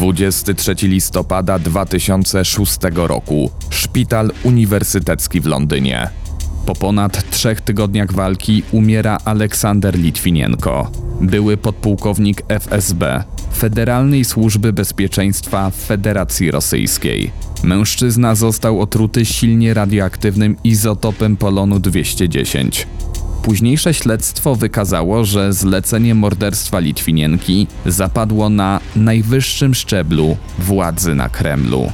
23 listopada 2006 roku. Szpital Uniwersytecki w Londynie. Po ponad trzech tygodniach walki umiera Aleksander Litwinienko, były podpułkownik FSB, Federalnej Służby Bezpieczeństwa Federacji Rosyjskiej. Mężczyzna został otruty silnie radioaktywnym izotopem polonu 210. Późniejsze śledztwo wykazało, że zlecenie morderstwa Litwinienki zapadło na najwyższym szczeblu władzy na Kremlu.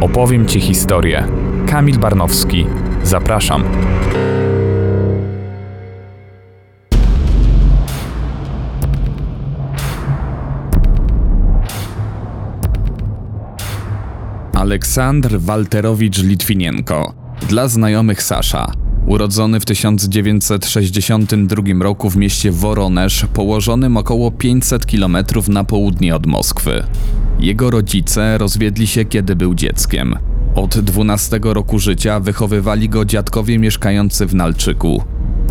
Opowiem Ci historię. Kamil Barnowski. Zapraszam. Aleksandr Walterowicz Litwinienko, dla znajomych Sasza. Urodzony w 1962 roku w mieście Woronesz, położonym około 500 km na południe od Moskwy. Jego rodzice rozwiedli się, kiedy był dzieckiem. Od 12 roku życia wychowywali go dziadkowie mieszkający w Nalczyku.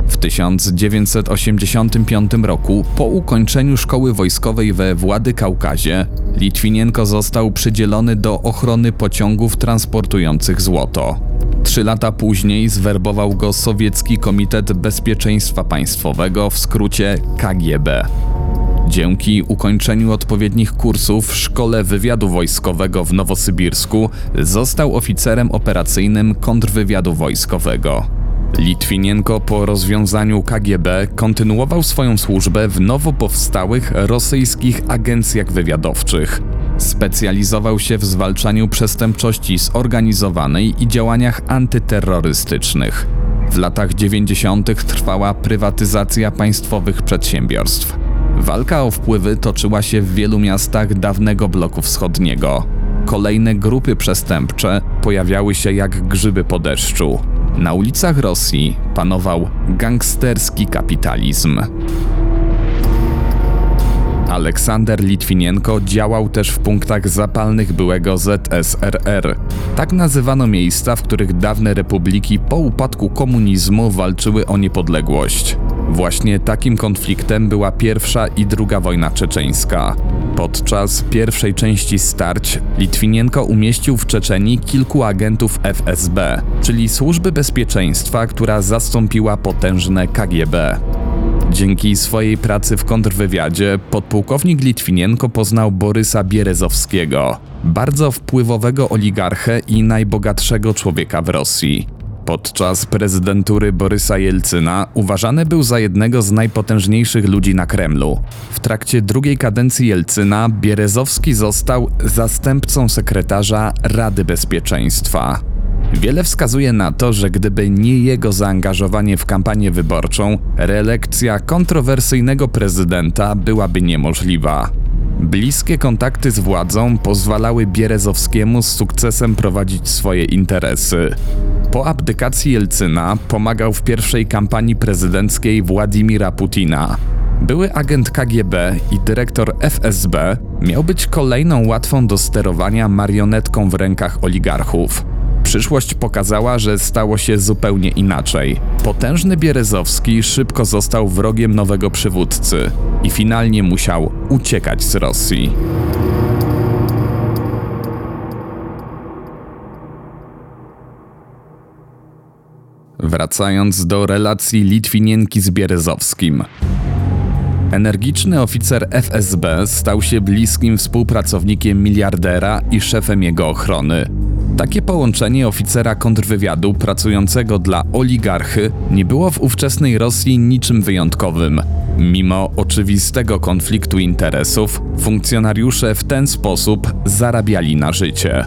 W 1985 roku, po ukończeniu szkoły wojskowej we Władykaukazie, Litwinienko został przydzielony do ochrony pociągów transportujących złoto. Trzy lata później zwerbował go Sowiecki Komitet Bezpieczeństwa Państwowego, w skrócie KGB. Dzięki ukończeniu odpowiednich kursów w Szkole Wywiadu Wojskowego w Nowosybirsku został oficerem operacyjnym kontrwywiadu wojskowego. Litwinienko po rozwiązaniu KGB kontynuował swoją służbę w nowo powstałych rosyjskich agencjach wywiadowczych. Specjalizował się w zwalczaniu przestępczości zorganizowanej i działaniach antyterrorystycznych. W latach 90. trwała prywatyzacja państwowych przedsiębiorstw. Walka o wpływy toczyła się w wielu miastach dawnego bloku wschodniego. Kolejne grupy przestępcze pojawiały się jak grzyby po deszczu. Na ulicach Rosji panował gangsterski kapitalizm. Aleksander Litwinienko działał też w punktach zapalnych byłego ZSRR. Tak nazywano miejsca, w których dawne republiki po upadku komunizmu walczyły o niepodległość. Właśnie takim konfliktem była pierwsza i druga wojna czeczeńska. Podczas pierwszej części starć Litwinienko umieścił w Czeczenii kilku agentów FSB, czyli Służby Bezpieczeństwa, która zastąpiła potężne KGB. Dzięki swojej pracy w kontrwywiadzie podpułkownik Litwinienko poznał Borysa Bierezowskiego, bardzo wpływowego oligarchę i najbogatszego człowieka w Rosji. Podczas prezydentury Borysa Jelcyna uważany był za jednego z najpotężniejszych ludzi na Kremlu. W trakcie drugiej kadencji Jelcyna Bierezowski został zastępcą sekretarza Rady Bezpieczeństwa. Wiele wskazuje na to, że gdyby nie jego zaangażowanie w kampanię wyborczą, reelekcja kontrowersyjnego prezydenta byłaby niemożliwa. Bliskie kontakty z władzą pozwalały Bierezowskiemu z sukcesem prowadzić swoje interesy. Po abdykacji Jelcyna pomagał w pierwszej kampanii prezydenckiej Władimira Putina. Były agent KGB i dyrektor FSB miał być kolejną łatwą do sterowania marionetką w rękach oligarchów. Przyszłość pokazała, że stało się zupełnie inaczej. Potężny Bierezowski szybko został wrogiem nowego przywódcy i finalnie musiał uciekać z Rosji. Wracając do relacji Litwinienki z Bierezowskim. Energiczny oficer FSB stał się bliskim współpracownikiem miliardera i szefem jego ochrony. Takie połączenie oficera kontrwywiadu pracującego dla oligarchy nie było w ówczesnej Rosji niczym wyjątkowym. Mimo oczywistego konfliktu interesów, funkcjonariusze w ten sposób zarabiali na życie.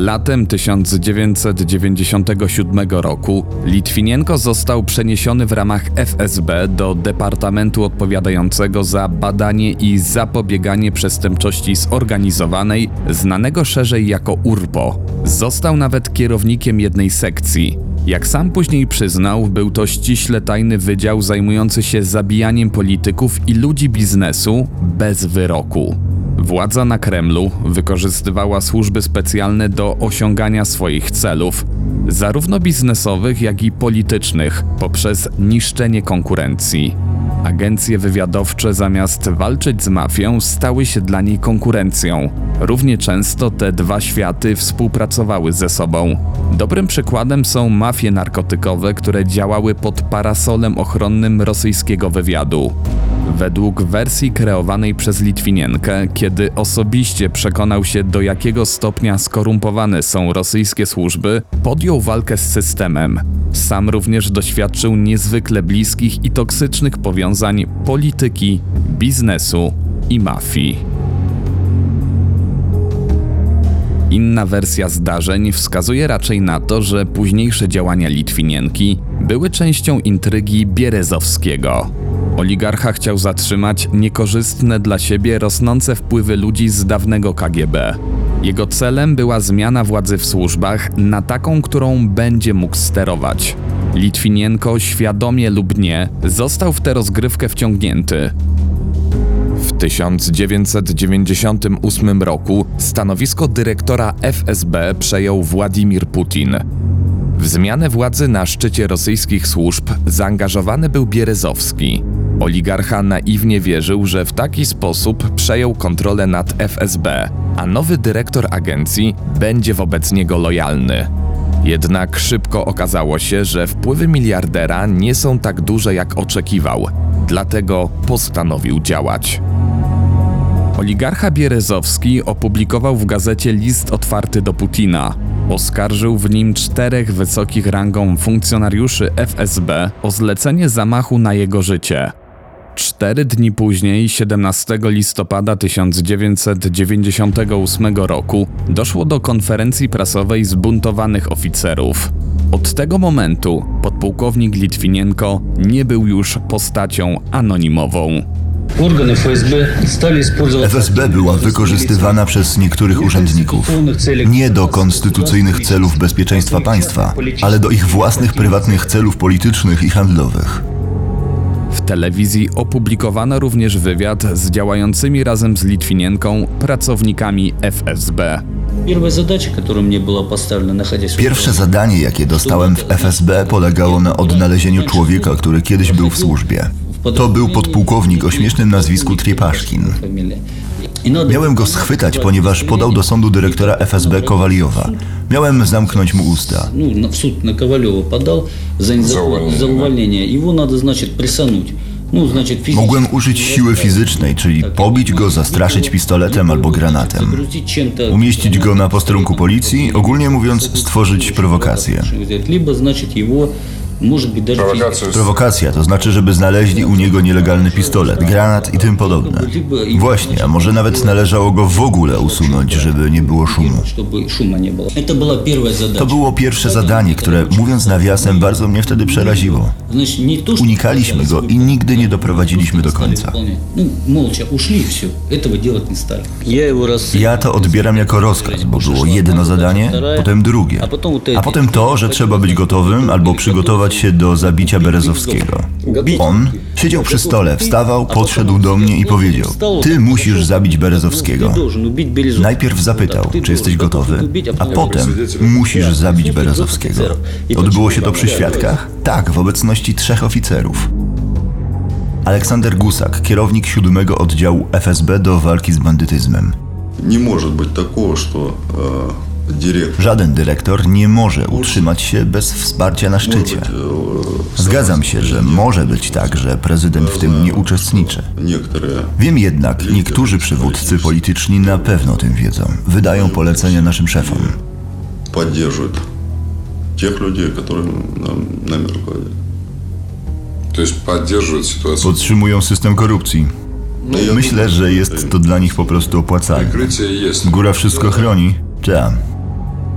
Latem 1997 roku Litwinienko został przeniesiony w ramach FSB do departamentu odpowiadającego za badanie i zapobieganie przestępczości zorganizowanej, znanego szerzej jako URBO. Został nawet kierownikiem jednej sekcji. Jak sam później przyznał, był to ściśle tajny wydział zajmujący się zabijaniem polityków i ludzi biznesu bez wyroku. Władza na Kremlu wykorzystywała służby specjalne do osiągania swoich celów, zarówno biznesowych, jak i politycznych, poprzez niszczenie konkurencji. Agencje wywiadowcze zamiast walczyć z mafią stały się dla niej konkurencją. Równie często te dwa światy współpracowały ze sobą. Dobrym przykładem są mafie narkotykowe, które działały pod parasolem ochronnym rosyjskiego wywiadu. Według wersji kreowanej przez Litwinienkę, kiedy osobiście przekonał się do jakiego stopnia skorumpowane są rosyjskie służby, podjął walkę z systemem. Sam również doświadczył niezwykle bliskich i toksycznych powiązań polityki, biznesu i mafii. Inna wersja zdarzeń wskazuje raczej na to, że późniejsze działania Litwinienki były częścią intrygi Bierezowskiego. Oligarcha chciał zatrzymać niekorzystne dla siebie rosnące wpływy ludzi z dawnego KGB. Jego celem była zmiana władzy w służbach na taką, którą będzie mógł sterować. Litwinienko, świadomie lub nie, został w tę rozgrywkę wciągnięty. W 1998 roku stanowisko dyrektora FSB przejął Władimir Putin. W zmianę władzy na szczycie rosyjskich służb zaangażowany był Bierezowski. Oligarcha naiwnie wierzył, że w taki sposób przejął kontrolę nad FSB, a nowy dyrektor agencji będzie wobec niego lojalny. Jednak szybko okazało się, że wpływy miliardera nie są tak duże jak oczekiwał, dlatego postanowił działać. Oligarcha Bierezowski opublikował w gazecie list otwarty do Putina. Oskarżył w nim czterech wysokich rangą funkcjonariuszy FSB o zlecenie zamachu na jego życie. Cztery dni później, 17 listopada 1998 roku, doszło do konferencji prasowej zbuntowanych oficerów. Od tego momentu podpułkownik Litwinienko nie był już postacią anonimową. Organy FSB stali. FSB była wykorzystywana przez niektórych urzędników nie do konstytucyjnych celów bezpieczeństwa państwa, ale do ich własnych prywatnych celów politycznych i handlowych. W telewizji opublikowano również wywiad z działającymi razem z Litwinienką pracownikami FSB. Pierwsze zadanie, jakie dostałem w FSB, polegało na odnalezieniu człowieka, który kiedyś był w służbie. To był podpułkownik o śmiesznym nazwisku Triepaszkin. фамилия. И надо Miałem go schwytać, ponieważ podał do sądu dyrektora FSB Kowaliowa. Miałem zamknąć mu usta. ну, на- в суд на Ковалева подал за, незакон- за увольнение. Его надо, значит, прессануть. Ну, значит, физически Mogłem użyć siły fizycznej, czyli pobić go, zastraszyć pistoletem albo granatem. загрузить чем-то. Umieścić go na posterunku policji, ogólnie mówiąc stworzyć prowokację. Prowokacja, to znaczy, żeby znaleźli u niego nielegalny pistolet, granat i tym podobne. Właśnie, a może nawet należało go w ogóle usunąć, żeby nie było szumu. To było pierwsze zadanie, które, mówiąc nawiasem, bardzo mnie wtedy przeraziło. Unikaliśmy go i nigdy nie doprowadziliśmy do końca. Ja to odbieram jako rozkaz, bo było jedno zadanie, potem drugie, a potem to, że trzeba być gotowym albo przygotować przygotować się do zabicia Berezowskiego. On siedział przy stole, wstawał, podszedł do mnie i powiedział: Ty musisz zabić Berezowskiego. Najpierw zapytał, czy jesteś gotowy, a potem musisz zabić Berezowskiego. Odbyło się to przy świadkach? Tak, w obecności trzech oficerów. Aleksander Gusak, kierownik siódmego oddziału FSB do walki z bandytyzmem. Nie może być takiego, że Żaden dyrektor nie może utrzymać się bez wsparcia na szczycie. э, Zgadzam się, że może być tak, że prezydent w tym nie uczestniczy. некоторые Wiem jednak, niektórzy przywódcy polityczni na pewno o tym wiedzą. Wydają polecenia naszym szefom. поддерживают тех людей, которые нам, нами руководят. То есть поддерживает ситуацию. Podtrzymują system korupcji. Myślę, że jest to dla nich po prostu opłacalne. Прикрытие есть. Góra wszystko chroni? Trzeba.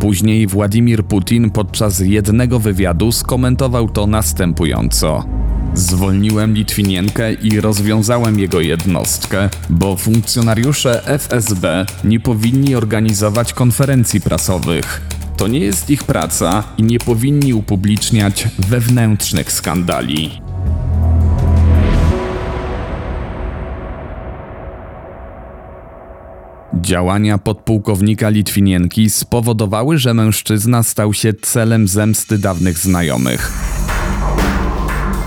Później Władimir Putin podczas jednego wywiadu skomentował to następująco. Zwolniłem Litwinienkę i rozwiązałem jego jednostkę, bo funkcjonariusze FSB nie powinni organizować konferencji prasowych. To nie jest ich praca i nie powinni upubliczniać wewnętrznych skandali. Działania podpułkownika Litwinienki spowodowały, że mężczyzna stał się celem zemsty dawnych znajomych.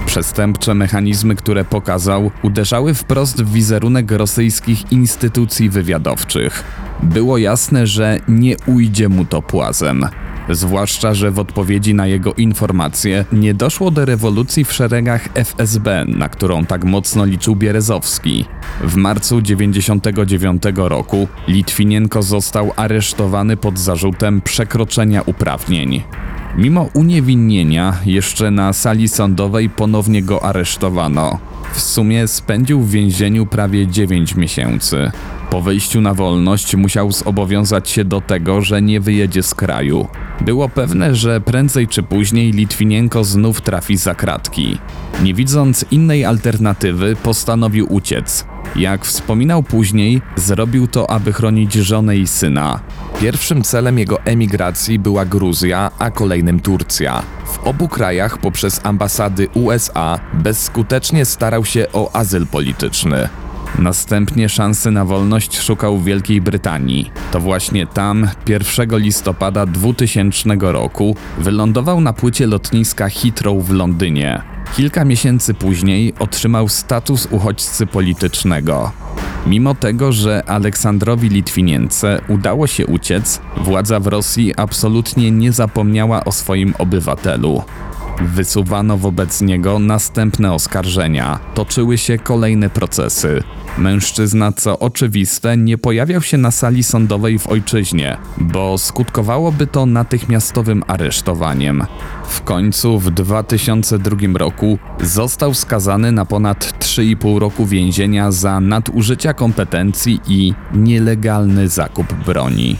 Przestępcze mechanizmy, które pokazał, uderzały wprost w wizerunek rosyjskich instytucji wywiadowczych. Było jasne, że nie ujdzie mu to płazem. Zwłaszcza, że w odpowiedzi na jego informacje nie doszło do rewolucji w szeregach FSB, na którą tak mocno liczył Bierezowski. W marcu 1999 roku Litwinienko został aresztowany pod zarzutem przekroczenia uprawnień. Mimo uniewinnienia, jeszcze na sali sądowej ponownie go aresztowano. W sumie spędził w więzieniu prawie 9 miesięcy. Po wyjściu na wolność musiał zobowiązać się do tego, że nie wyjedzie z kraju. Było pewne, że prędzej czy później Litwinienko znów trafi za kratki. Nie widząc innej alternatywy, postanowił uciec. Jak wspominał później, zrobił to, aby chronić żonę i syna. Pierwszym celem jego emigracji była Gruzja, a kolejnym Turcja. W obu krajach poprzez ambasady USA bezskutecznie starał się o azyl polityczny. Następnie szansy na wolność szukał w Wielkiej Brytanii. To właśnie tam 1 listopada 2000 roku wylądował na płycie lotniska Heathrow w Londynie. Kilka miesięcy później otrzymał status uchodźcy politycznego. Mimo tego, że Aleksandrowi Litwinience udało się uciec, władza w Rosji absolutnie nie zapomniała o swoim obywatelu. Wysuwano wobec niego następne oskarżenia, toczyły się kolejne procesy. Mężczyzna, co oczywiste, nie pojawiał się na sali sądowej w ojczyźnie, bo skutkowałoby to natychmiastowym aresztowaniem. W końcu w 2002 roku został skazany na ponad 3,5 roku więzienia za nadużycia kompetencji i nielegalny zakup broni.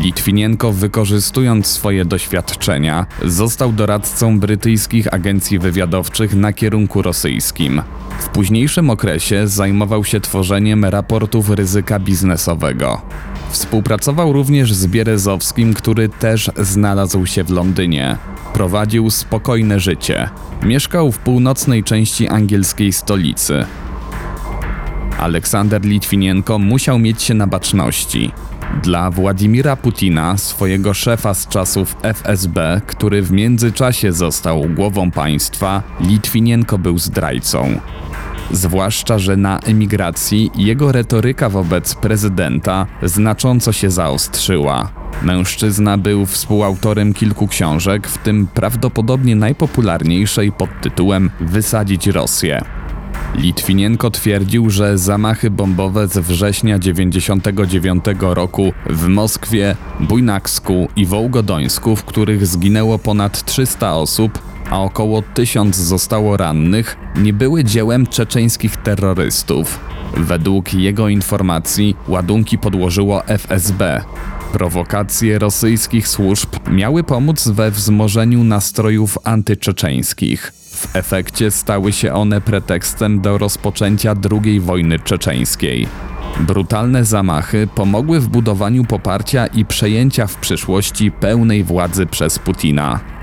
Litwinienko, wykorzystując swoje doświadczenia, został doradcą brytyjskich agencji wywiadowczych na kierunku rosyjskim. W późniejszym okresie zajmował się tworzeniem raportów ryzyka biznesowego. Współpracował również z Bierezowskim, który też znalazł się w Londynie. Prowadził spokojne życie. Mieszkał w północnej części angielskiej stolicy. Aleksander Litwinienko musiał mieć się na baczności. Dla Władimira Putina, swojego szefa z czasów FSB, który w międzyczasie został głową państwa, Litwinienko był zdrajcą. Zwłaszcza, że na emigracji jego retoryka wobec prezydenta znacząco się zaostrzyła. Mężczyzna był współautorem kilku książek, w tym prawdopodobnie najpopularniejszej pod tytułem Wysadzić Rosję. Litwinienko twierdził, że zamachy bombowe z września 1999 roku w Moskwie, Bujnaksku i Wołgodońsku, w których zginęło ponad 300 osób, a około 1000 zostało rannych, nie były dziełem czeczeńskich terrorystów. Według jego informacji ładunki podłożyło FSB. Prowokacje rosyjskich służb miały pomóc we wzmożeniu nastrojów antyczeczeńskich. W efekcie stały się one pretekstem do rozpoczęcia II wojny czeczeńskiej. Brutalne zamachy pomogły w budowaniu poparcia i przejęcia w przyszłości pełnej władzy przez Putina.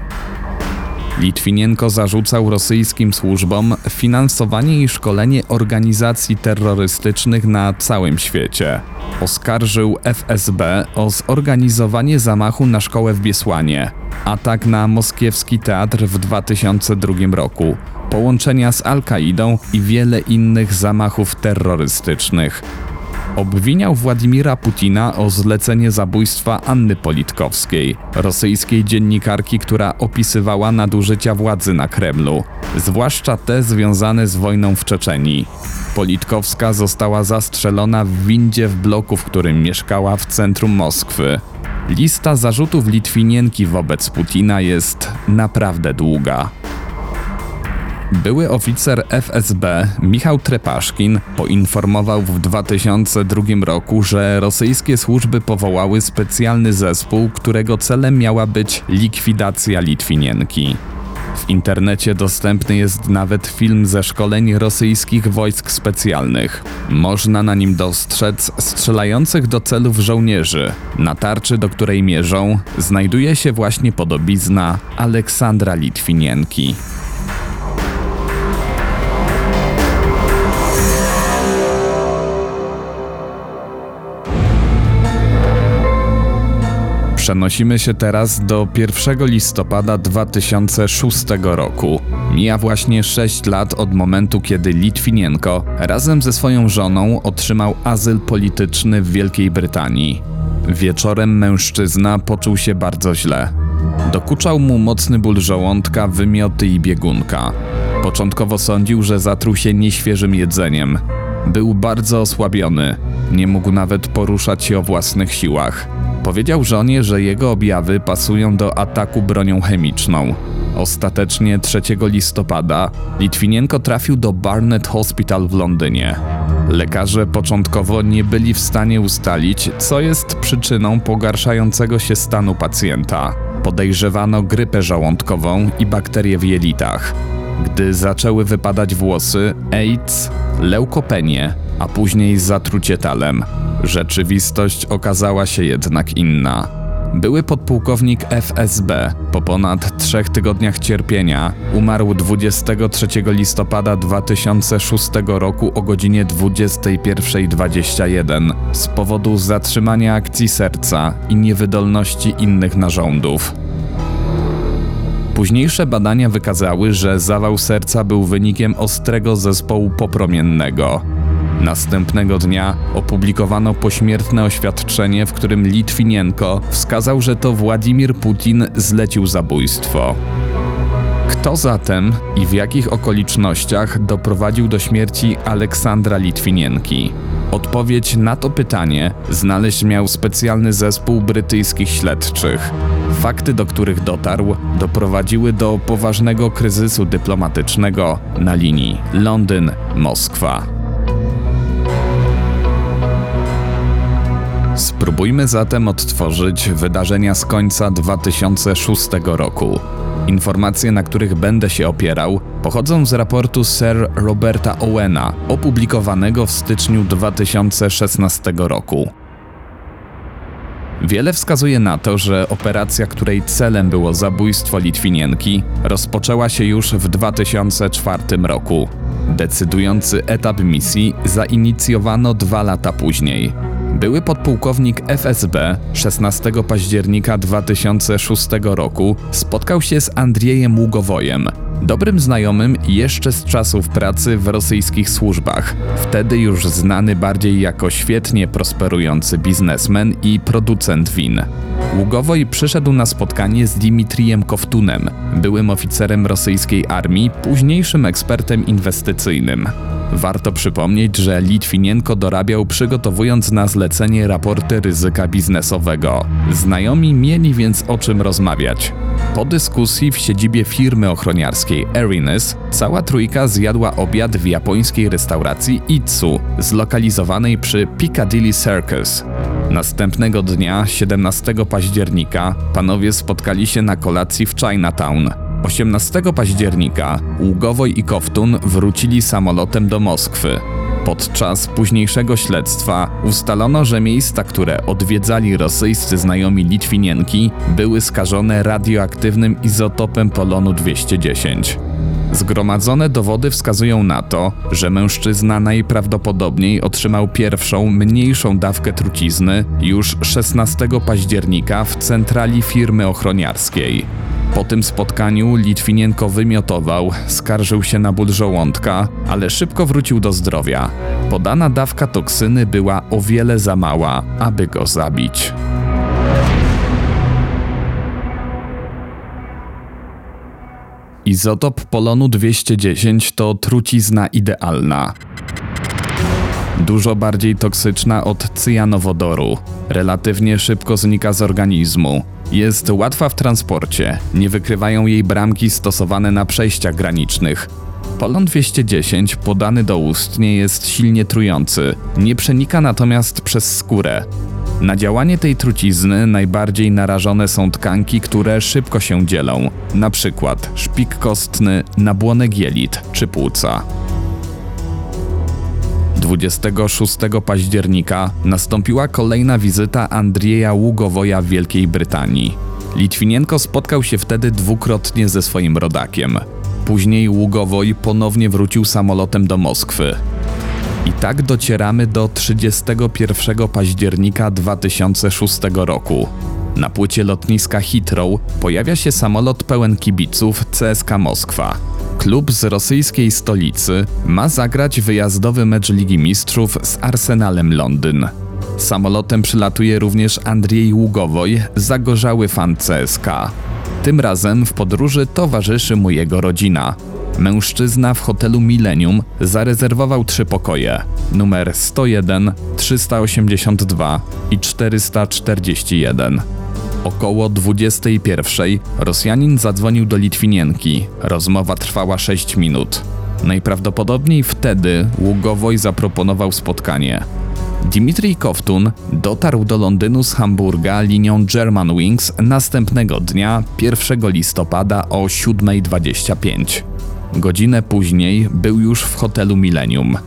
Litwinienko zarzucał rosyjskim służbom finansowanie i szkolenie organizacji terrorystycznych na całym świecie. Oskarżył FSB o zorganizowanie zamachu na szkołę w Biesłanie, atak na moskiewski teatr w 2002 roku, połączenia z Al-Kaidą i wiele innych zamachów terrorystycznych. Obwiniał Władimira Putina o zlecenie zabójstwa Anny Politkowskiej, rosyjskiej dziennikarki, która opisywała nadużycia władzy na Kremlu, zwłaszcza te związane z wojną w Czeczenii. Politkowska została zastrzelona w windzie w bloku, w którym mieszkała w centrum Moskwy. Lista zarzutów Litwinienki wobec Putina jest naprawdę długa. Były oficer FSB Michał Trepaszkin poinformował w 2002 roku, że rosyjskie służby powołały specjalny zespół, którego celem miała być likwidacja Litwinienki. W internecie dostępny jest nawet film ze szkoleń rosyjskich wojsk specjalnych. Można na nim dostrzec strzelających do celów żołnierzy. Na tarczy, do której mierzą, znajduje się właśnie podobizna Aleksandra Litwinienki. Przenosimy się teraz do 1 listopada 2006 roku. Mija właśnie 6 lat od momentu, kiedy Litwinienko razem ze swoją żoną otrzymał azyl polityczny w Wielkiej Brytanii. Wieczorem mężczyzna poczuł się bardzo źle. Dokuczał mu mocny ból żołądka, wymioty i biegunka. Początkowo sądził, że zatruł się nieświeżym jedzeniem. Był bardzo osłabiony, nie mógł nawet poruszać się o własnych siłach. Powiedział żonie, że jego objawy pasują do ataku bronią chemiczną. Ostatecznie 3 listopada Litwinienko trafił do Barnet Hospital w Londynie. Lekarze początkowo nie byli w stanie ustalić, co jest przyczyną pogarszającego się stanu pacjenta. Podejrzewano grypę żołądkową i bakterie w jelitach. Gdy zaczęły wypadać włosy, AIDS, leukopenię, a później zatrucie talem. Rzeczywistość okazała się jednak inna. Były podpułkownik FSB po ponad trzech tygodniach cierpienia umarł 23 listopada 2006 roku o godzinie 21.21 z powodu zatrzymania akcji serca i niewydolności innych narządów. Późniejsze badania wykazały, że zawał serca był wynikiem ostrego zespołu popromiennego. Następnego dnia opublikowano pośmiertne oświadczenie, w którym Litwinienko wskazał, że to Władimir Putin zlecił zabójstwo. Kto zatem i w jakich okolicznościach doprowadził do śmierci Aleksandra Litwinienki? Odpowiedź na to pytanie znaleźć miał specjalny zespół brytyjskich śledczych. Fakty, do których dotarł, doprowadziły do poważnego kryzysu dyplomatycznego na linii Londyn-Moskwa. Spróbujmy zatem odtworzyć wydarzenia z końca 2006 roku. Informacje, na których będę się opierał, pochodzą z raportu Sir Roberta Owena, opublikowanego w styczniu 2016 roku. Wiele wskazuje na to, że operacja, której celem było zabójstwo Litwinienki, rozpoczęła się już w 2004 roku. Decydujący etap misji zainicjowano dwa lata później. Były podpułkownik FSB 16 października 2006 roku spotkał się z Andriejem Ługowojem, dobrym znajomym jeszcze z czasów pracy w rosyjskich służbach, wtedy już znany bardziej jako świetnie prosperujący biznesmen i producent win. Ługowoj przyszedł na spotkanie z Dimitrijem Koftunem, byłym oficerem rosyjskiej armii, późniejszym ekspertem inwestycyjnym. Warto przypomnieć, że Litwinienko dorabiał przygotowując na zlecenie raporty ryzyka biznesowego. Znajomi mieli więc o czym rozmawiać. Po dyskusji w siedzibie firmy ochroniarskiej Arines cała trójka zjadła obiad w japońskiej restauracji Itsu, zlokalizowanej przy Piccadilly Circus. Następnego dnia, 17 października, panowie spotkali się na kolacji w Chinatown. 18 października Ługowoj i Koftun wrócili samolotem do Moskwy. Podczas późniejszego śledztwa ustalono, że miejsca, które odwiedzali rosyjscy znajomi Litwinienki, były skażone radioaktywnym izotopem polonu 210. Zgromadzone dowody wskazują na to, że mężczyzna najprawdopodobniej otrzymał pierwszą, mniejszą dawkę trucizny już 16 października w centrali firmy ochroniarskiej. Po tym spotkaniu Litwinienko wymiotował, skarżył się na ból żołądka, ale szybko wrócił do zdrowia. Podana dawka toksyny była o wiele za mała, aby go zabić. Izotop polonu 210 to trucizna idealna. Dużo bardziej toksyczna od cyjanowodoru. Relatywnie szybko znika z organizmu. Jest łatwa w transporcie, nie wykrywają jej bramki stosowane na przejściach granicznych. Polon 210 podany do ust nie jest silnie trujący, nie przenika natomiast przez skórę. Na działanie tej trucizny najbardziej narażone są tkanki, które szybko się dzielą, na przykład szpik kostny, nabłonek jelit czy płuca. 26 października nastąpiła kolejna wizyta Andrieja Ługowoja w Wielkiej Brytanii. Litwinienko spotkał się wtedy dwukrotnie ze swoim rodakiem. Później Ługowoj ponownie wrócił samolotem do Moskwy. I tak docieramy do 31 października 2006 roku. Na płycie lotniska Heathrow pojawia się samolot pełen kibiców CSK Moskwa. Klub z rosyjskiej stolicy ma zagrać wyjazdowy mecz Ligi Mistrzów z Arsenalem Londyn. Samolotem przylatuje również Andrzej Ługowoj, zagorzały fan CSK. Tym razem w podróży towarzyszy mu jego rodzina. Mężczyzna w hotelu Millennium zarezerwował trzy pokoje: numer 101, 382 i 441. Około 21 Rosjanin zadzwonił do Litwinienki. Rozmowa trwała 6 minut. Najprawdopodobniej wtedy Ługowoj zaproponował spotkanie. Dmitrij Koftun dotarł do Londynu z Hamburga linią Germanwings następnego dnia, 1 listopada o 7.25. Godzinę później był już w hotelu Millennium.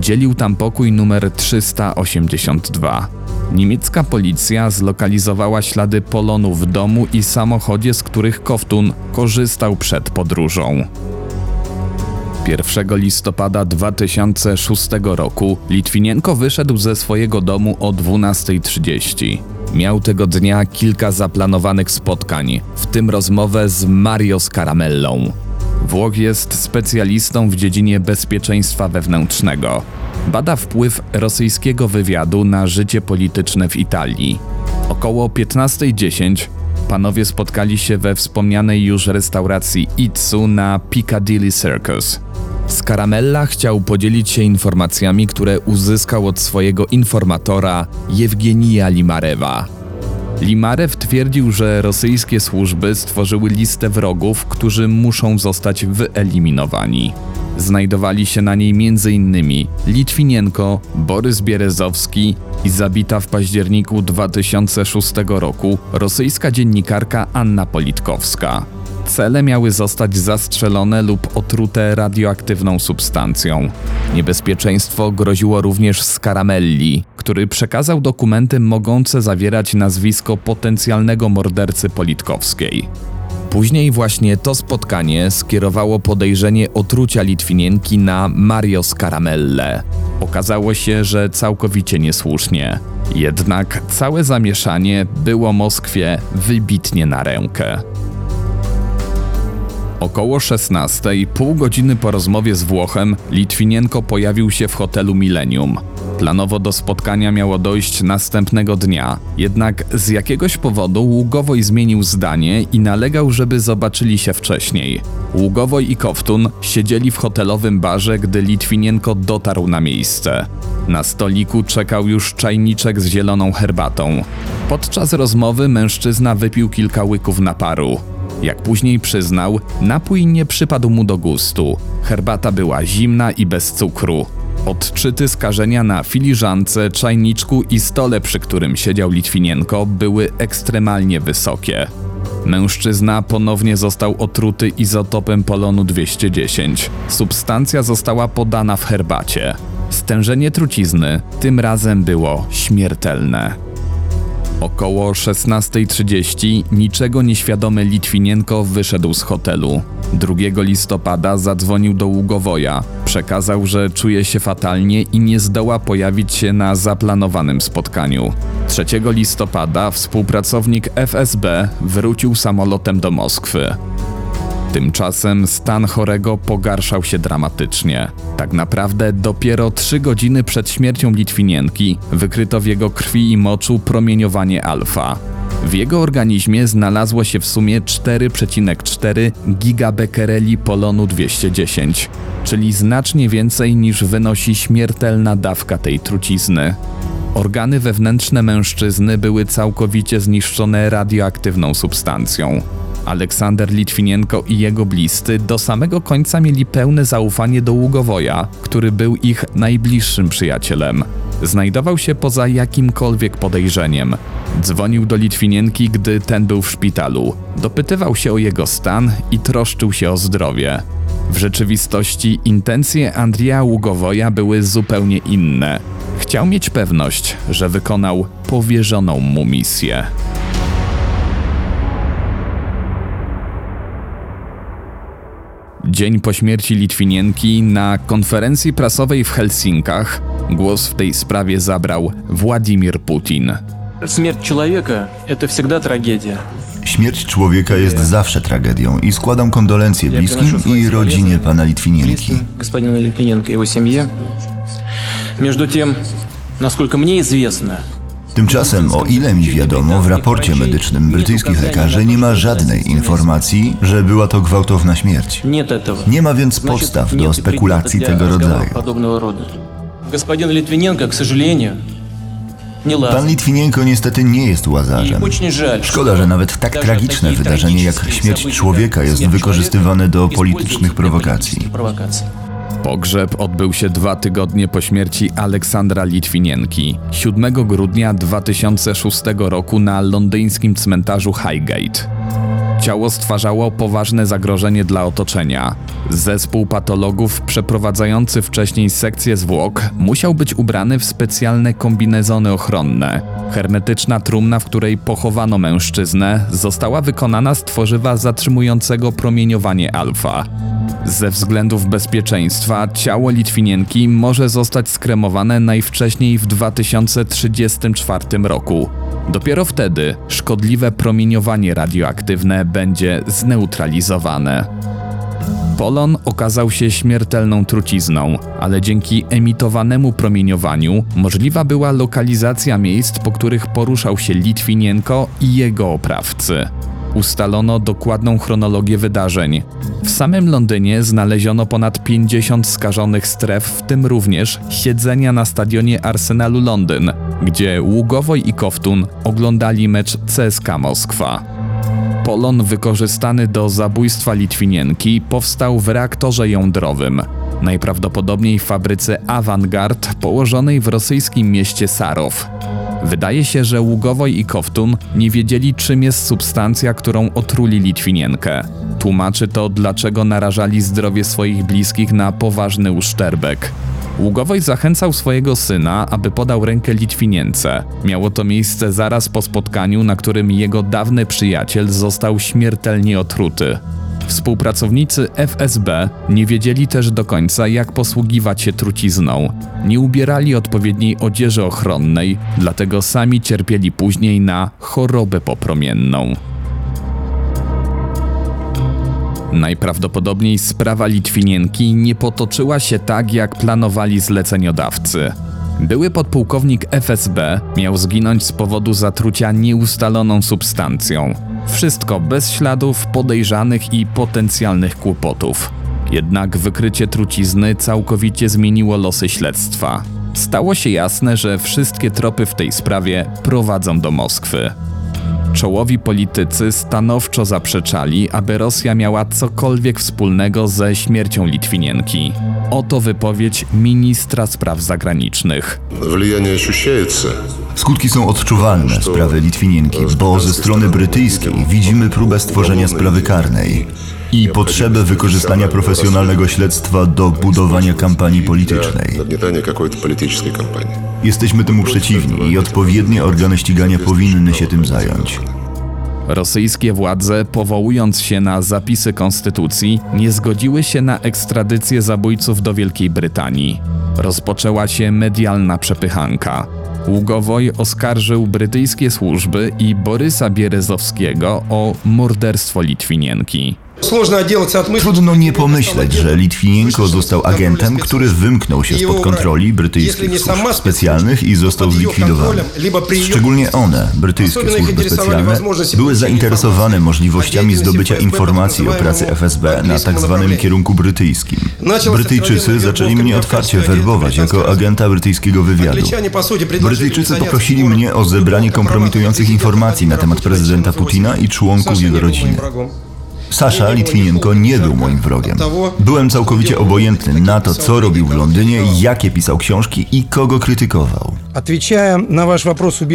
Dzielił tam pokój numer 382. Niemiecka policja zlokalizowała ślady polonu w domu i samochodzie, z których Koftun korzystał przed podróżą. 1 listopada 2006 roku Litwinienko wyszedł ze swojego domu o 12.30. Miał tego dnia kilka zaplanowanych spotkań, w tym rozmowę z Mario Scaramellą. Włoch jest specjalistą w dziedzinie bezpieczeństwa wewnętrznego. Bada wpływ rosyjskiego wywiadu na życie polityczne w Italii. Około 15.10 panowie spotkali się we wspomnianej już restauracji Itsu na Piccadilly Circus. Scaramella chciał podzielić się informacjami, które uzyskał od swojego informatora Jewgenija Limarewa. Limarew twierdził, że rosyjskie służby stworzyły listę wrogów, którzy muszą zostać wyeliminowani. Znajdowali się na niej m.in. Litwinienko, Borys Bierezowski i zabita w październiku 2006 roku rosyjska dziennikarka Anna Politkowska. Cele miały zostać zastrzelone lub otrute radioaktywną substancją. Niebezpieczeństwo groziło również Scaramelli, który przekazał dokumenty mogące zawierać nazwisko potencjalnego mordercy Politkowskiej. Później właśnie to spotkanie skierowało podejrzenie otrucia Litwinienki na Mario Scaramelle. Okazało się, że całkowicie niesłusznie. Jednak całe zamieszanie było Moskwie wybitnie na rękę. Około 16, pół godziny po rozmowie z Włochem, Litwinienko pojawił się w hotelu Millennium. Planowo do spotkania miało dojść następnego dnia, jednak z jakiegoś powodu Ługowoj zmienił zdanie i nalegał, żeby zobaczyli się wcześniej. Ługowoj i Koftun siedzieli w hotelowym barze, gdy Litwinienko dotarł na miejsce. Na stoliku czekał już czajniczek z zieloną herbatą. Podczas rozmowy mężczyzna wypił kilka łyków naparu. Jak później przyznał, napój nie przypadł mu do gustu. Herbata była zimna i bez cukru. Odczyty skażenia na filiżance, czajniczku i stole, przy którym siedział Litwinienko, były ekstremalnie wysokie. Mężczyzna ponownie został otruty izotopem polonu 210. Substancja została podana w herbacie. Stężenie trucizny tym razem było śmiertelne. Około 16.30 niczego nieświadomy Litwinienko wyszedł z hotelu. 2 listopada zadzwonił do Ługowoja. Przekazał, że czuje się fatalnie i nie zdoła pojawić się na zaplanowanym spotkaniu. 3 listopada współpracownik FSB wrócił samolotem do Moskwy. Tymczasem stan chorego pogarszał się dramatycznie. Tak naprawdę dopiero trzy godziny przed śmiercią Litwinienki wykryto w jego krwi i moczu promieniowanie alfa. W jego organizmie znalazło się w sumie 4,4 gigabekereli polonu 210, czyli znacznie więcej niż wynosi śmiertelna dawka tej trucizny. Organy wewnętrzne mężczyzny były całkowicie zniszczone radioaktywną substancją. Aleksander Litwinienko i jego bliscy do samego końca mieli pełne zaufanie do Ługowoja, który był ich najbliższym przyjacielem. Znajdował się poza jakimkolwiek podejrzeniem. Dzwonił do Litwinienki, gdy ten był w szpitalu. Dopytywał się o jego stan i troszczył się o zdrowie. W rzeczywistości intencje Andrija Ługowoja były zupełnie inne. Chciał mieć pewność, że wykonał powierzoną mu misję. Dzień po śmierci Litwinienki na konferencji prasowej w Helsinkach głos w tej sprawie zabrał Władimir Putin. Смерть человека – это всегда трагедия. Śmierć człowieka jest zawsze tragedią i składam kondolencje bliskim i rodzinie pana Litwinienki. Близким господина Литвиненко и его семье. Между тем, насколько мне известно, Tymczasem, o ile mi wiadomo, w raporcie medycznym brytyjskich lekarzy nie ma żadnej informacji, że była to gwałtowna śmierć. Nie ma więc podstaw do spekulacji tego rodzaju. Pan Litwinienko niestety nie jest łazarzem. Szkoda, że nawet tak tragiczne wydarzenie jak śmierć człowieka jest wykorzystywane do politycznych prowokacji. Pogrzeb odbył się dwa tygodnie po śmierci Aleksandra Litwinienki, 7 grudnia 2006 roku na londyńskim cmentarzu Highgate. Ciało stwarzało poważne zagrożenie dla otoczenia. Zespół patologów przeprowadzający wcześniej sekcję zwłok musiał być ubrany w specjalne kombinezony ochronne. Hermetyczna trumna, w której pochowano mężczyznę, została wykonana z tworzywa zatrzymującego promieniowanie alfa. Ze względów bezpieczeństwa ciało Litwinienki może zostać skremowane najwcześniej w 2034 roku. Dopiero wtedy szkodliwe promieniowanie radioaktywne będzie zneutralizowane. Polon okazał się śmiertelną trucizną, ale dzięki emitowanemu promieniowaniu możliwa była lokalizacja miejsc, po których poruszał się Litwinienko i jego oprawcy. Ustalono dokładną chronologię wydarzeń. W samym Londynie znaleziono ponad 50 skażonych stref, w tym również siedzenia na stadionie Arsenalu Londyn, gdzie Ługowoj i Koftun oglądali mecz CSKA Moskwa. Polon wykorzystany do zabójstwa Litwinienki powstał w reaktorze jądrowym, najprawdopodobniej w fabryce Avangard położonej w rosyjskim mieście Sarow. Wydaje się, że Ługowoj i Koftun nie wiedzieli, czym jest substancja, którą otruli Litwinienkę. Tłumaczy to, dlaczego narażali zdrowie swoich bliskich na poważny uszczerbek. Ługowoj zachęcał swojego syna, aby podał rękę Litwinience. Miało to miejsce zaraz po spotkaniu, na którym jego dawny przyjaciel został śmiertelnie otruty. Współpracownicy FSB nie wiedzieli też do końca, jak posługiwać się trucizną. Nie ubierali odpowiedniej odzieży ochronnej, dlatego sami cierpieli później na chorobę popromienną. Najprawdopodobniej sprawa Litwinienki nie potoczyła się tak, jak planowali zleceniodawcy. Były podpułkownik FSB miał zginąć z powodu zatrucia nieustaloną substancją. Wszystko bez śladów podejrzanych i potencjalnych kłopotów. Jednak wykrycie trucizny całkowicie zmieniło losy śledztwa. Stało się jasne, że wszystkie tropy w tej sprawie prowadzą do Moskwy Czołowi politycy stanowczo zaprzeczali, aby Rosja miała cokolwiek wspólnego ze śmiercią Litwinienki. Oto wypowiedź ministra spraw zagranicznych. Влияние ощущается. Skutki są odczuwalne sprawy Litwinienki, bo ze strony brytyjskiej widzimy próbę stworzenia sprawy karnej i potrzebę wykorzystania profesjonalnego śledztwa do budowania kampanii politycznej. Jesteśmy temu przeciwni i odpowiednie organy ścigania powinny się tym zająć. Rosyjskie władze, powołując się na zapisy konstytucji, nie zgodziły się na ekstradycję zabójców do Wielkiej Brytanii. Rozpoczęła się medialna przepychanka. Ługowoj oskarżył brytyjskie służby i Borysa Bierezowskiego o morderstwo Litwinienki. Trudno nie pomyśleć, że Litwinienko został agentem, który wymknął się spod kontroli brytyjskich służb specjalnych i został zlikwidowany. Szczególnie one, brytyjskie służby specjalne, były zainteresowane możliwościami zdobycia informacji o pracy FSB na tzw. Tak kierunku brytyjskim. Brytyjczycy zaczęli mnie otwarcie werbować jako agenta brytyjskiego wywiadu. Brytyjczycy poprosili mnie o zebranie kompromitujących informacji na temat prezydenta Putina i członków jego rodziny. Sasza Litwinienko nie był moim wrogiem. Byłem całkowicie obojętny na to, co robił w Londynie, jakie pisał książki i kogo krytykował.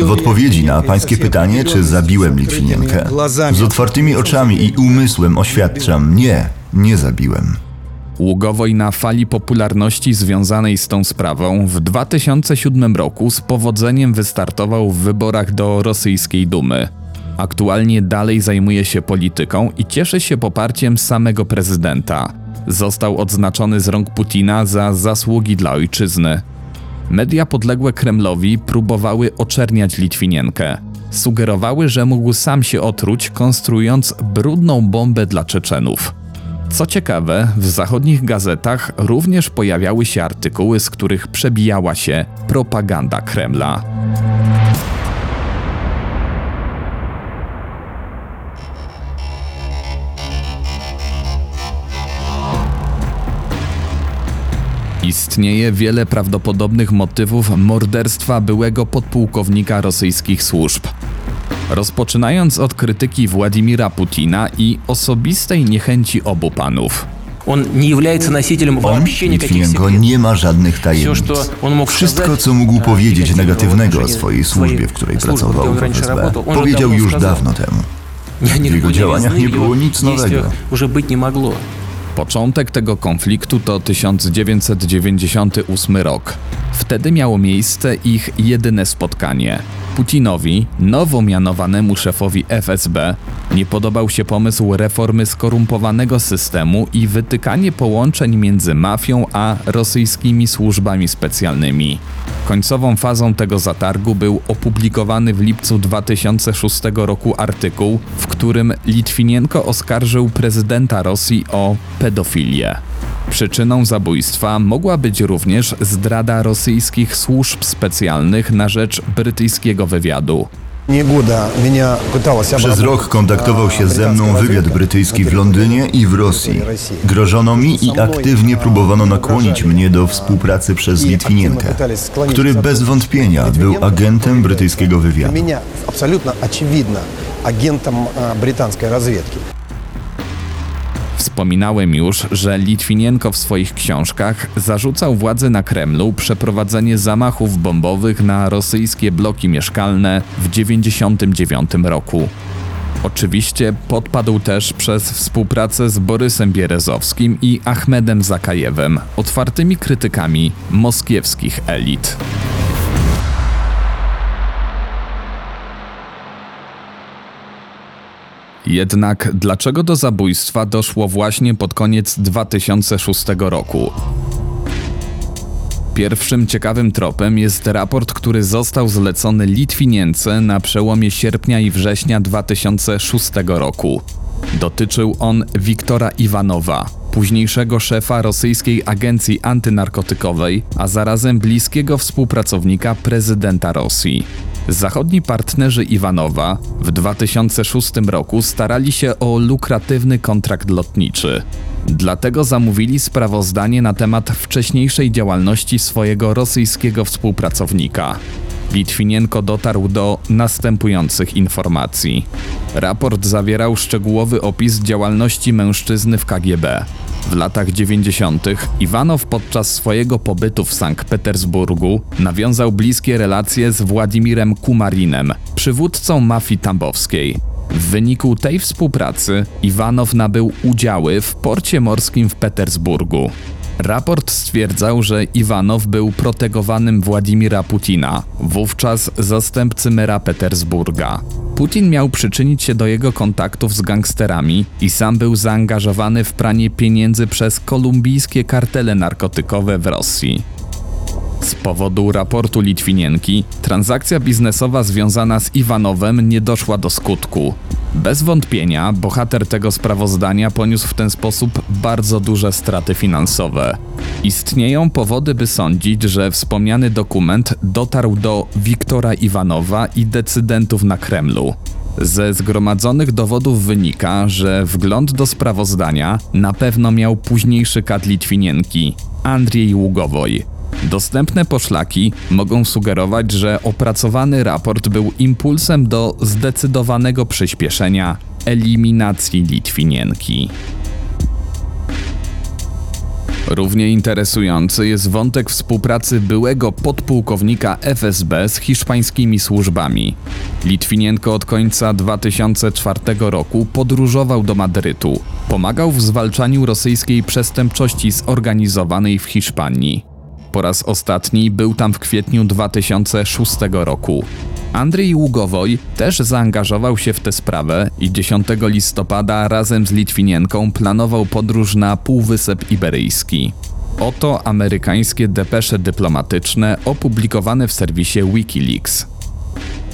W odpowiedzi na pańskie pytanie, czy zabiłem Litwinienkę, z otwartymi oczami i umysłem oświadczam, nie, nie zabiłem. Ługowoj na fali popularności związanej z tą sprawą w 2007 roku z powodzeniem wystartował w wyborach do rosyjskiej Dumy. Aktualnie dalej zajmuje się polityką i cieszy się poparciem samego prezydenta. Został odznaczony z rąk Putina za zasługi dla ojczyzny. Media podległe Kremlowi próbowały oczerniać Litwinienkę. Sugerowały, że mógł sam się otruć, konstruując brudną bombę dla Czeczenów. Co ciekawe, w zachodnich gazetach również pojawiały się artykuły, z których przebijała się propaganda Kremla. Istnieje wiele prawdopodobnych motywów morderstwa byłego podpułkownika rosyjskich służb. Rozpoczynając od krytyki Władimira Putina i osobistej niechęci obu panów. Он не является носителем On, вообще никаких Litwinienko, секретов. nie ma żadnych Все, tajemnic. что он мог Wszystko, сказать, co mógł э, powiedzieć негативного negatywnego o отношении swojej służbie, w której службы, где pracował он w раньше FSB, работал, он же powiedział давно już сказал. dawno temu. Никакой jego działaniach новизны nie в było его nic действиях nowego. уже быть не могло. Początek tego konfliktu to 1998 rok. Wtedy miało miejsce ich jedyne spotkanie. Putinowi, nowo mianowanemu szefowi FSB, nie podobał się pomysł reformy skorumpowanego systemu i wytykanie połączeń między mafią a rosyjskimi służbami specjalnymi. Końcową fazą tego zatargu był opublikowany w lipcu 2006 roku artykuł, w którym Litwinienko oskarżył prezydenta Rosji o pedofilię pedofilię. Przyczyną zabójstwa mogła być również zdrada rosyjskich służb specjalnych na rzecz brytyjskiego wywiadu. Przez rok kontaktował się ze mną wywiad brytyjski w Londynie i w Rosji. Grożono mi i aktywnie próbowano nakłonić mnie do współpracy przez Litwinienkę, który bez wątpienia był agentem brytyjskiego wywiadu. Absolutnie oczywidna agentem brytyjskiej rozwiedki. Wspominałem już, że Litwinienko w swoich książkach zarzucał władzy na Kremlu przeprowadzenie zamachów bombowych na rosyjskie bloki mieszkalne w 1999 roku. Oczywiście podpadł też przez współpracę z Borysem Bierezowskim i Ahmedem Zakajewem, otwartymi krytykami moskiewskich elit. Jednak dlaczego do zabójstwa doszło właśnie pod koniec 2006 roku? Pierwszym ciekawym tropem jest raport, który został zlecony Litwinience na przełomie sierpnia i września 2006 roku. Dotyczył on Wiktora Iwanowa, późniejszego szefa rosyjskiej agencji antynarkotykowej, a zarazem bliskiego współpracownika prezydenta Rosji. Zachodni partnerzy Iwanowa w 2006 roku starali się o lukratywny kontrakt lotniczy. Dlatego zamówili sprawozdanie na temat wcześniejszej działalności swojego rosyjskiego współpracownika. Litwinienko dotarł do następujących informacji. Raport zawierał szczegółowy opis działalności mężczyzny w KGB. W latach 90. Iwanow podczas swojego pobytu w Sankt Petersburgu nawiązał bliskie relacje z Władimirem Kumarinem, przywódcą mafii tambowskiej. W wyniku tej współpracy Iwanow nabył udziały w porcie morskim w Petersburgu. Raport stwierdzał, że Iwanow był protegowanym Władimira Putina, wówczas zastępcy mera Petersburga. Putin miał przyczynić się do jego kontaktów z gangsterami i sam był zaangażowany w pranie pieniędzy przez kolumbijskie kartele narkotykowe w Rosji. Z powodu raportu Litwinienki, transakcja biznesowa związana z Iwanowem nie doszła do skutku. Bez wątpienia bohater tego sprawozdania poniósł w ten sposób bardzo duże straty finansowe. Istnieją powody, by sądzić, że wspomniany dokument dotarł do Wiktora Iwanowa i decydentów na Kremlu. Ze zgromadzonych dowodów wynika, że wgląd do sprawozdania na pewno miał późniejszy kat Litwinienki, Andrzej Ługowoj. Dostępne poszlaki mogą sugerować, że opracowany raport był impulsem do zdecydowanego przyspieszenia eliminacji Litwinienki. Równie interesujący jest wątek współpracy byłego podpułkownika FSB z hiszpańskimi służbami. Litwinienko od końca 2004 roku podróżował do Madrytu. Pomagał w zwalczaniu rosyjskiej przestępczości zorganizowanej w Hiszpanii. Po raz ostatni był tam w kwietniu 2006 roku. Andrzej Ługowoj też zaangażował się w tę sprawę i 10 listopada razem z Litwinienką planował podróż na Półwysep Iberyjski. Oto amerykańskie depesze dyplomatyczne opublikowane w serwisie Wikileaks.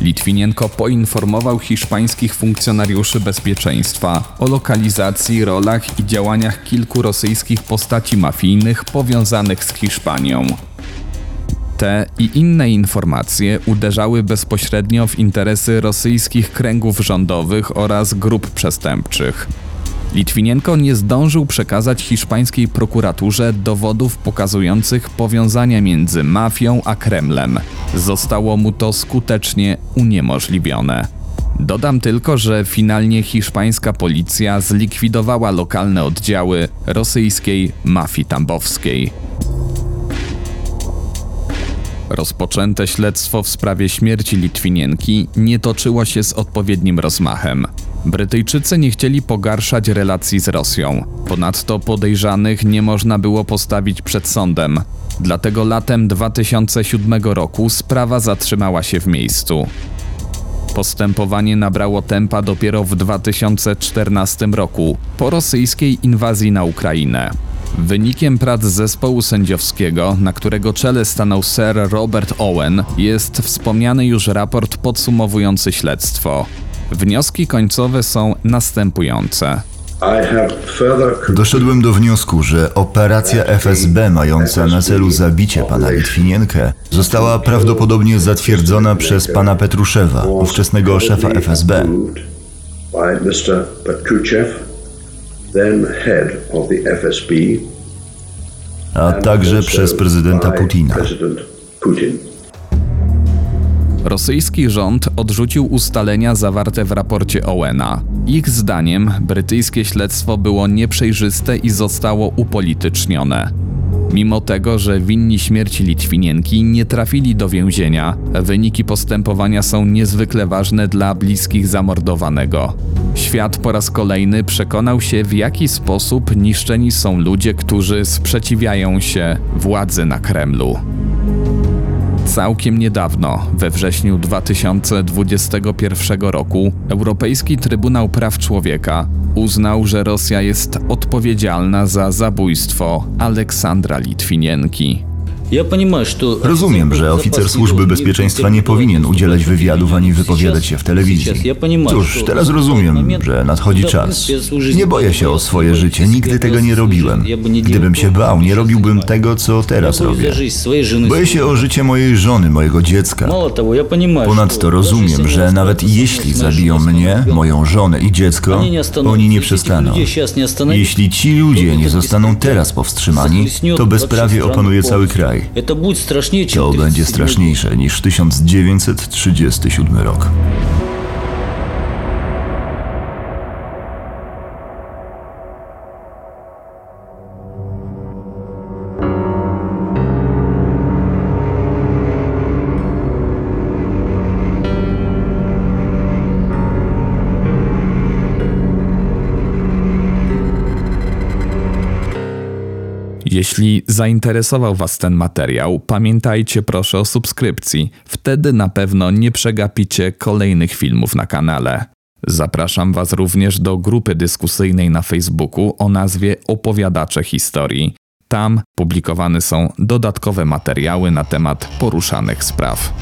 Litwinienko poinformował hiszpańskich funkcjonariuszy bezpieczeństwa o lokalizacji, rolach i działaniach kilku rosyjskich postaci mafijnych powiązanych z Hiszpanią. Te i inne informacje uderzały bezpośrednio w interesy rosyjskich kręgów rządowych oraz grup przestępczych. Litwinienko nie zdążył przekazać hiszpańskiej prokuraturze dowodów pokazujących powiązania między mafią a Kremlem. Zostało mu to skutecznie uniemożliwione. Dodam tylko, że finalnie hiszpańska policja zlikwidowała lokalne oddziały rosyjskiej mafii tambowskiej. Rozpoczęte śledztwo w sprawie śmierci Litwinienki nie toczyło się z odpowiednim rozmachem. Brytyjczycy nie chcieli pogarszać relacji z Rosją. Ponadto podejrzanych nie można było postawić przed sądem. Dlatego latem 2007 roku sprawa zatrzymała się w miejscu. Postępowanie nabrało tempa dopiero w 2014 roku, po rosyjskiej inwazji na Ukrainę. Wynikiem prac zespołu sędziowskiego, na którego czele stanął Sir Robert Owen, jest wspomniany już raport podsumowujący śledztwo. Wnioski końcowe są następujące. Doszedłem do wniosku, że operacja FSB mająca na celu zabicie pana Litwinienkę została prawdopodobnie zatwierdzona przez pana Petruszewa, ówczesnego szefa FSB. A także przez prezydenta Putina. Rosyjski rząd odrzucił ustalenia zawarte w raporcie Owena. Ich zdaniem brytyjskie śledztwo było nieprzejrzyste i zostało upolitycznione. Mimo tego, że winni śmierci Litwinienki nie trafili do więzienia, wyniki postępowania są niezwykle ważne dla bliskich zamordowanego. Świat po raz kolejny przekonał się, w jaki sposób niszczeni są ludzie, którzy sprzeciwiają się władzy na Kremlu. Całkiem niedawno, we wrześniu 2021 roku, Europejski Trybunał Praw Człowieka uznał, że Rosja jest odpowiedzialna za zabójstwo Aleksandra Litwinienki. Rozumiem, że oficer służby bezpieczeństwa nie powinien udzielać wywiadów ani wypowiadać się w telewizji. Cóż, teraz rozumiem, że nadchodzi czas. Nie boję się o swoje życie, nigdy tego nie robiłem. Gdybym się bał, nie robiłbym tego, co teraz robię. Boję się o życie mojej żony, mojego dziecka. Ponadto rozumiem, że nawet jeśli zabiją mnie, moją żonę i dziecko, oni nie przestaną. Jeśli ci ludzie nie zostaną teraz powstrzymani, to bezprawie opanuje cały kraj. To będzie straszniejsze niż 1937 rok. Jeśli zainteresował Was ten materiał, pamiętajcie proszę o subskrypcji. Wtedy na pewno nie przegapicie kolejnych filmów na kanale. Zapraszam Was również do grupy dyskusyjnej na Facebooku o nazwie Opowiadacze Historii. Tam publikowane są dodatkowe materiały na temat poruszanych spraw.